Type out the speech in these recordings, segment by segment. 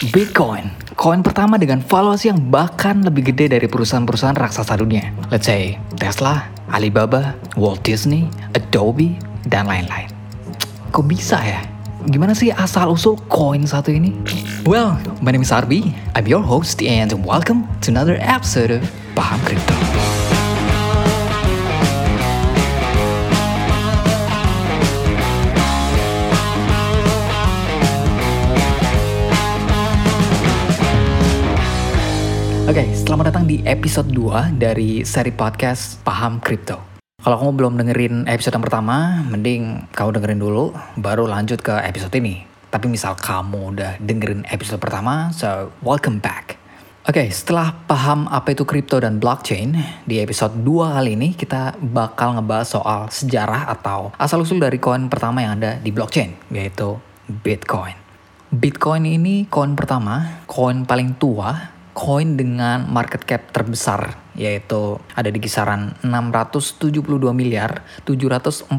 Bitcoin, koin pertama dengan valuasi yang bahkan lebih gede dari perusahaan-perusahaan raksasa dunia. Let's say Tesla, Alibaba, Walt Disney, Adobe, dan lain-lain. Kok bisa ya? Gimana sih asal-usul koin satu ini? Well, my name is Arby. I'm your host and welcome to another episode of Paham Crypto. Di episode 2 dari seri podcast Paham Crypto. Kalau kamu belum dengerin episode yang pertama, mending kamu dengerin dulu, baru lanjut ke episode ini. Tapi misal kamu udah dengerin episode pertama, so welcome back. Oke, setelah paham apa itu kripto dan blockchain, di episode 2 kali ini kita bakal ngebahas soal sejarah atau asal-usul dari koin pertama yang ada di blockchain, yaitu Bitcoin. Bitcoin ini koin pertama, koin paling tua koin dengan market cap terbesar yaitu ada di kisaran 672 miliar 740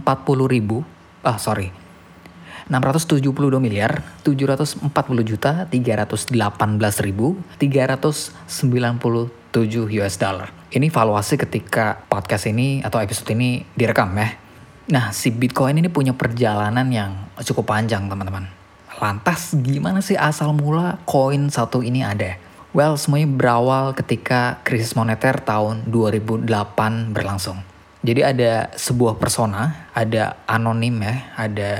ribu ah sorry 672 miliar 740 juta 318 ribu 397 US dollar. Ini valuasi ketika podcast ini atau episode ini direkam ya. Nah si Bitcoin ini punya perjalanan yang cukup panjang teman-teman. Lantas gimana sih asal mula koin satu ini ada? Well, semuanya berawal ketika krisis moneter tahun 2008 berlangsung. Jadi ada sebuah persona, ada anonim ya, ada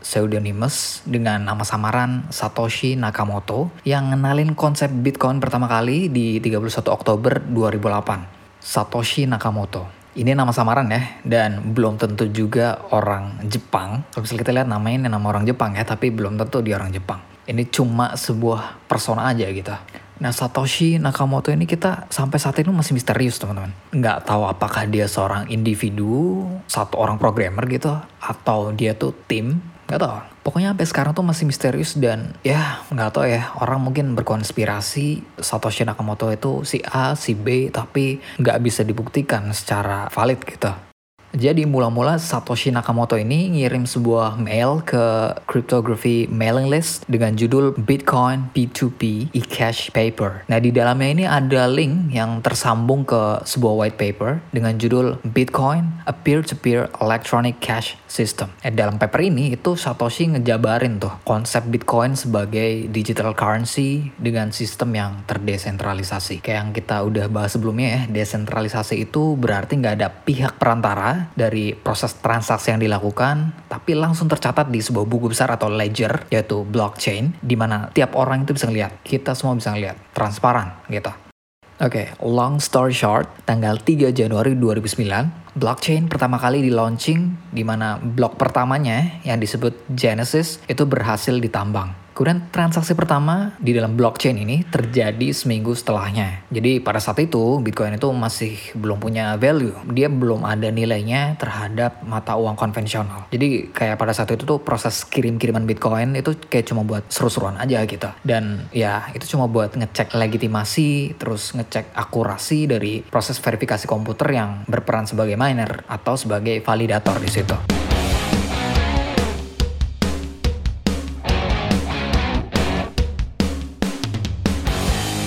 pseudonymous dengan nama samaran Satoshi Nakamoto yang ngenalin konsep Bitcoin pertama kali di 31 Oktober 2008. Satoshi Nakamoto. Ini nama samaran ya, dan belum tentu juga orang Jepang. Kalau misalnya kita lihat namanya ini nama orang Jepang ya, tapi belum tentu dia orang Jepang. Ini cuma sebuah persona aja gitu. Nah Satoshi Nakamoto ini kita sampai saat ini masih misterius teman-teman. Nggak tahu apakah dia seorang individu, satu orang programmer gitu, atau dia tuh tim, nggak tahu. Pokoknya sampai sekarang tuh masih misterius dan ya nggak tahu ya orang mungkin berkonspirasi Satoshi Nakamoto itu si A, si B, tapi nggak bisa dibuktikan secara valid gitu. Jadi mula-mula Satoshi Nakamoto ini ngirim sebuah mail ke cryptography mailing list dengan judul Bitcoin P2P e-cash paper. Nah di dalamnya ini ada link yang tersambung ke sebuah white paper dengan judul Bitcoin a peer-to-peer electronic cash system. Eh, dalam paper ini itu Satoshi ngejabarin tuh konsep Bitcoin sebagai digital currency dengan sistem yang terdesentralisasi. Kayak yang kita udah bahas sebelumnya ya, desentralisasi itu berarti nggak ada pihak perantara dari proses transaksi yang dilakukan, tapi langsung tercatat di sebuah buku besar atau ledger, yaitu blockchain, di mana tiap orang itu bisa lihat, kita semua bisa lihat, transparan gitu. Oke, okay, long story short, tanggal 3 Januari 2009, blockchain pertama kali di launching di mana blok pertamanya yang disebut Genesis itu berhasil ditambang. Kemudian transaksi pertama di dalam blockchain ini terjadi seminggu setelahnya. Jadi pada saat itu Bitcoin itu masih belum punya value. Dia belum ada nilainya terhadap mata uang konvensional. Jadi kayak pada saat itu tuh proses kirim-kiriman Bitcoin itu kayak cuma buat seru-seruan aja gitu. Dan ya itu cuma buat ngecek legitimasi, terus ngecek akurasi dari proses verifikasi komputer yang berperan sebagai miner atau sebagai validator di situ.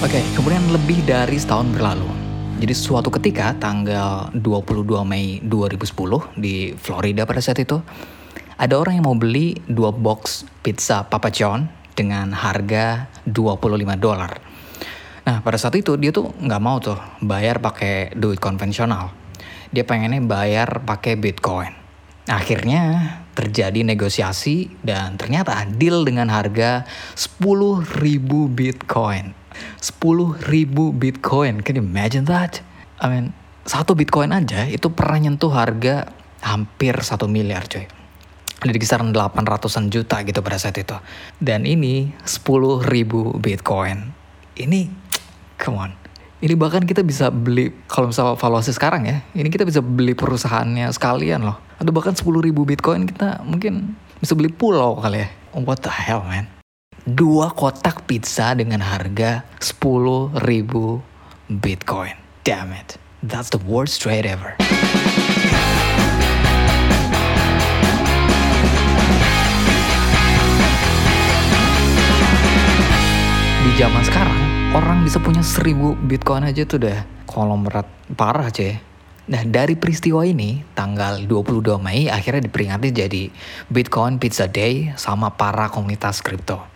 Oke, okay, kemudian lebih dari setahun berlalu. Jadi suatu ketika tanggal 22 Mei 2010 di Florida pada saat itu, ada orang yang mau beli dua box pizza Papa John dengan harga 25 dolar. Nah pada saat itu dia tuh nggak mau tuh bayar pakai duit konvensional. Dia pengennya bayar pakai Bitcoin. Akhirnya terjadi negosiasi dan ternyata deal dengan harga 10.000 Bitcoin 10 ribu Bitcoin. Can you imagine that? I mean, satu Bitcoin aja itu pernah nyentuh harga hampir satu miliar coy. Ada di kisaran 800-an juta gitu pada saat itu. Dan ini 10 ribu Bitcoin. Ini, come on. Ini bahkan kita bisa beli, kalau misalnya valuasi sekarang ya, ini kita bisa beli perusahaannya sekalian loh. Atau bahkan 10 ribu Bitcoin kita mungkin bisa beli pulau kali ya. What the hell man? Dua kotak pizza dengan harga 10.000 Bitcoin. Damn it. That's the worst trade ever. Di zaman sekarang, orang bisa punya seribu Bitcoin aja tuh udah konglomerat parah cuy. Nah dari peristiwa ini, tanggal 22 Mei akhirnya diperingati jadi Bitcoin Pizza Day sama para komunitas kripto.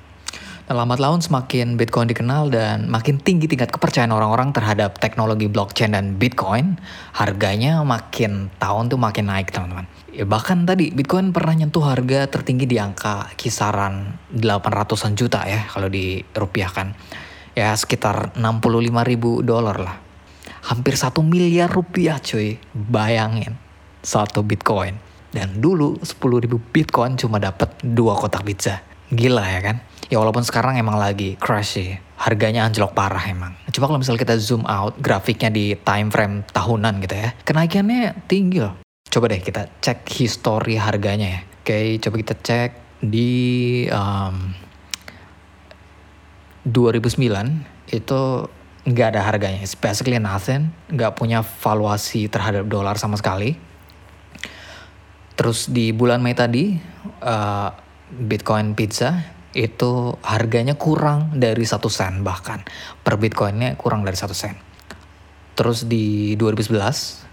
Nah, lambat laun semakin Bitcoin dikenal dan makin tinggi tingkat kepercayaan orang-orang terhadap teknologi blockchain dan Bitcoin, harganya makin tahun tuh makin naik teman-teman. Ya, bahkan tadi Bitcoin pernah nyentuh harga tertinggi di angka kisaran 800-an juta ya kalau dirupiahkan. Ya sekitar 65 ribu dolar lah. Hampir satu miliar rupiah cuy, bayangin satu Bitcoin. Dan dulu 10 ribu Bitcoin cuma dapat dua kotak pizza. Gila ya kan? Ya walaupun sekarang emang lagi crash sih. Harganya anjlok parah emang. Coba kalau misalnya kita zoom out grafiknya di time frame tahunan gitu ya. Kenaikannya tinggi loh. Coba deh kita cek histori harganya ya. Oke, coba kita cek di um, 2009 itu nggak ada harganya. It's basically nothing. Nggak punya valuasi terhadap dolar sama sekali. Terus di bulan Mei tadi, uh, Bitcoin Pizza itu harganya kurang dari satu sen bahkan per bitcoinnya kurang dari satu sen. Terus di 2011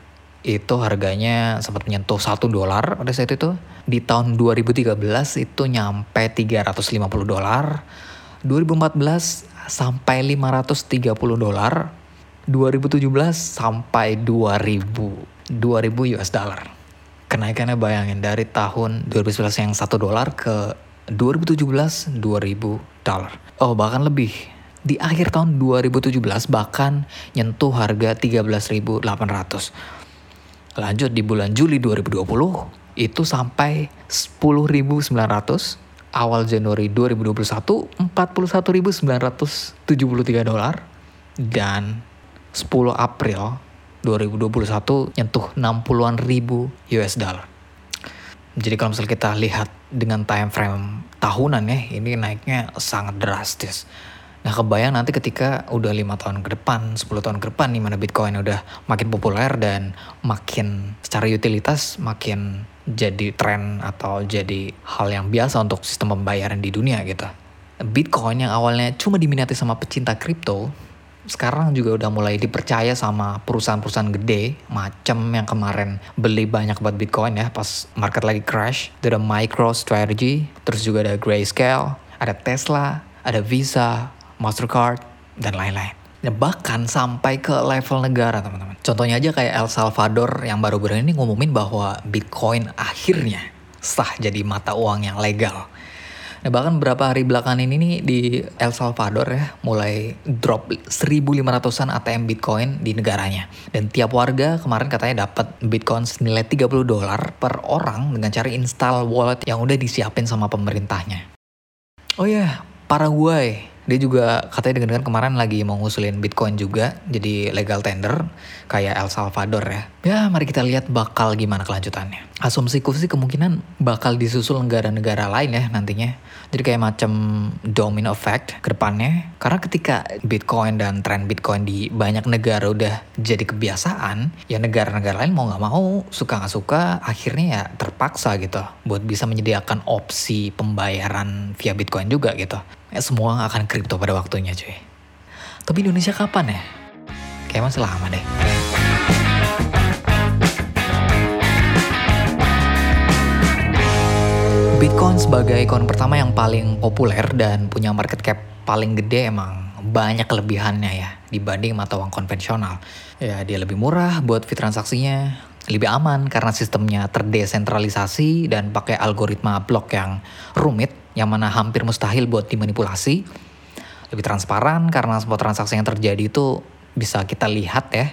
itu harganya sempat menyentuh satu dolar pada saat itu. Di tahun 2013 itu nyampe 350 dolar. 2014 sampai 530 dolar. 2017 sampai 2000 2000 US dollar. Kenaikannya bayangin dari tahun 2011 yang satu dolar ke 2017 2000 dolar. Oh, bahkan lebih. Di akhir tahun 2017 bahkan nyentuh harga 13.800. Lanjut di bulan Juli 2020 itu sampai 10.900. Awal Januari 2021 41.973 dolar dan 10 April 2021 nyentuh 60-an ribu US dollar. Jadi kalau misalnya kita lihat dengan time frame tahunan ya, ini naiknya sangat drastis. Nah kebayang nanti ketika udah lima tahun ke depan, 10 tahun ke depan nih mana Bitcoin udah makin populer dan makin secara utilitas makin jadi tren atau jadi hal yang biasa untuk sistem pembayaran di dunia gitu. Bitcoin yang awalnya cuma diminati sama pecinta kripto, sekarang juga udah mulai dipercaya sama perusahaan-perusahaan gede macam yang kemarin beli banyak buat Bitcoin ya pas market lagi crash. Ada MicroStrategy, terus juga ada Grayscale, ada Tesla, ada Visa, Mastercard, dan lain-lain. Dan bahkan sampai ke level negara teman-teman. Contohnya aja kayak El Salvador yang baru-baru ini ngumumin bahwa Bitcoin akhirnya sah jadi mata uang yang legal. Nah bahkan beberapa hari belakangan ini nih di El Salvador ya mulai drop 1500-an ATM Bitcoin di negaranya. Dan tiap warga kemarin katanya dapat Bitcoin senilai 30 dolar per orang dengan cara install wallet yang udah disiapin sama pemerintahnya. Oh ya, yeah, Paraguay dia juga katanya dengan kemarin lagi mau ngusulin Bitcoin juga jadi legal tender kayak El Salvador ya. Ya mari kita lihat bakal gimana kelanjutannya. Asumsiku sih kemungkinan bakal disusul negara-negara lain ya nantinya. Jadi kayak macam domino effect ke depannya. Karena ketika Bitcoin dan tren Bitcoin di banyak negara udah jadi kebiasaan, ya negara-negara lain mau nggak mau, suka nggak suka, akhirnya ya terpaksa gitu buat bisa menyediakan opsi pembayaran via Bitcoin juga gitu ya semua akan kripto pada waktunya cuy. Tapi Indonesia kapan ya? Kayak masih lama deh. Bitcoin sebagai koin pertama yang paling populer dan punya market cap paling gede emang banyak kelebihannya ya dibanding mata uang konvensional. Ya dia lebih murah buat fee transaksinya, lebih aman karena sistemnya terdesentralisasi dan pakai algoritma blok yang rumit yang mana hampir mustahil buat dimanipulasi. Lebih transparan karena semua transaksi yang terjadi itu bisa kita lihat ya.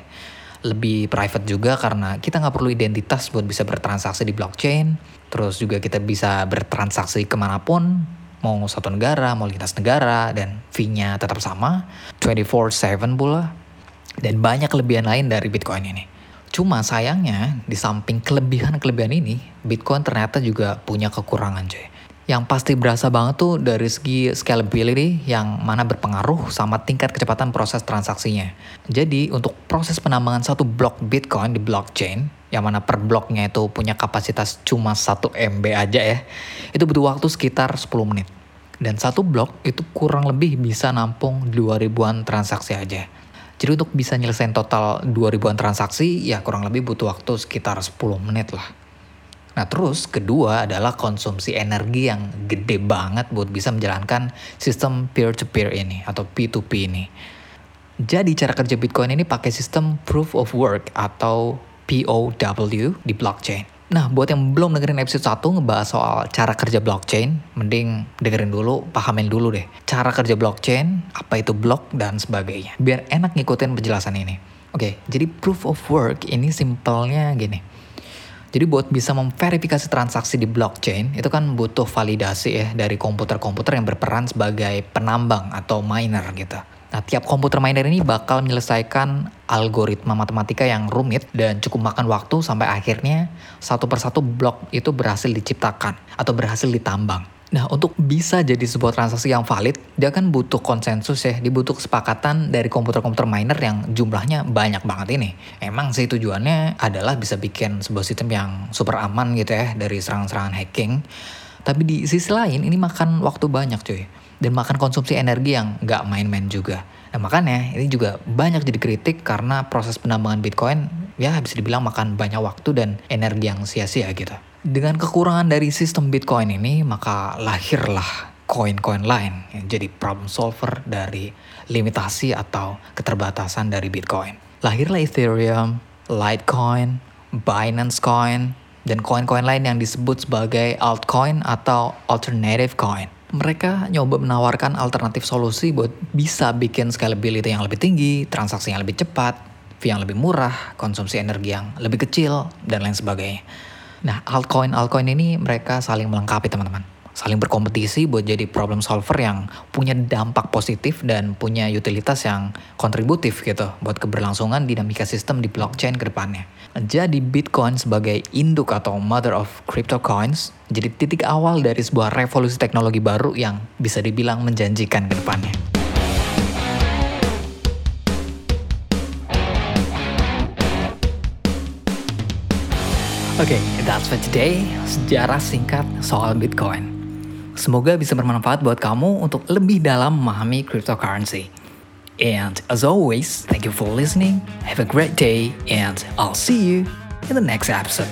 Lebih private juga karena kita nggak perlu identitas buat bisa bertransaksi di blockchain. Terus juga kita bisa bertransaksi ke mana pun, mau satu negara, mau lintas negara, dan fee-nya tetap sama, 24-7 pula. Dan banyak kelebihan lain dari Bitcoin ini. Cuma sayangnya, di samping kelebihan-kelebihan ini, Bitcoin ternyata juga punya kekurangan cuy yang pasti berasa banget tuh dari segi scalability yang mana berpengaruh sama tingkat kecepatan proses transaksinya. Jadi untuk proses penambangan satu blok Bitcoin di blockchain, yang mana per bloknya itu punya kapasitas cuma 1 MB aja ya, itu butuh waktu sekitar 10 menit. Dan satu blok itu kurang lebih bisa nampung 2000-an transaksi aja. Jadi untuk bisa nyelesain total 2000-an transaksi, ya kurang lebih butuh waktu sekitar 10 menit lah. Nah terus kedua adalah konsumsi energi yang gede banget buat bisa menjalankan sistem peer-to-peer ini atau P2P ini. Jadi cara kerja Bitcoin ini pakai sistem Proof of Work atau POW di blockchain. Nah, buat yang belum dengerin episode 1 ngebahas soal cara kerja blockchain, mending dengerin dulu, pahamin dulu deh. Cara kerja blockchain, apa itu blok, dan sebagainya. Biar enak ngikutin penjelasan ini. Oke, jadi proof of work ini simpelnya gini. Jadi buat bisa memverifikasi transaksi di blockchain, itu kan butuh validasi ya dari komputer-komputer yang berperan sebagai penambang atau miner gitu. Nah, tiap komputer miner ini bakal menyelesaikan algoritma matematika yang rumit dan cukup makan waktu sampai akhirnya satu persatu blok itu berhasil diciptakan atau berhasil ditambang. Nah, untuk bisa jadi sebuah transaksi yang valid, dia kan butuh konsensus ya, dibutuh kesepakatan dari komputer-komputer miner yang jumlahnya banyak banget ini. Emang sih tujuannya adalah bisa bikin sebuah sistem yang super aman gitu ya dari serangan-serangan hacking. Tapi di sisi lain ini makan waktu banyak cuy dan makan konsumsi energi yang nggak main-main juga. Nah makanya ini juga banyak jadi kritik karena proses penambangan Bitcoin ya bisa dibilang makan banyak waktu dan energi yang sia-sia gitu. Dengan kekurangan dari sistem Bitcoin ini maka lahirlah koin-koin lain yang jadi problem solver dari limitasi atau keterbatasan dari Bitcoin. Lahirlah Ethereum, Litecoin, Binance Coin, dan koin-koin lain yang disebut sebagai altcoin atau alternative coin mereka nyoba menawarkan alternatif solusi buat bisa bikin scalability yang lebih tinggi, transaksi yang lebih cepat, fee yang lebih murah, konsumsi energi yang lebih kecil, dan lain sebagainya. Nah, altcoin-altcoin ini mereka saling melengkapi teman-teman. Saling berkompetisi buat jadi problem solver yang punya dampak positif dan punya utilitas yang kontributif gitu buat keberlangsungan dinamika sistem di blockchain ke depannya. Jadi Bitcoin sebagai induk atau mother of crypto coins jadi titik awal dari sebuah revolusi teknologi baru yang bisa dibilang menjanjikan ke depannya. Oke, okay, that's for today. Sejarah singkat soal Bitcoin. Semoga bisa bermanfaat buat kamu untuk lebih dalam memahami cryptocurrency. And as always, thank you for listening. Have a great day, and I'll see you in the next episode.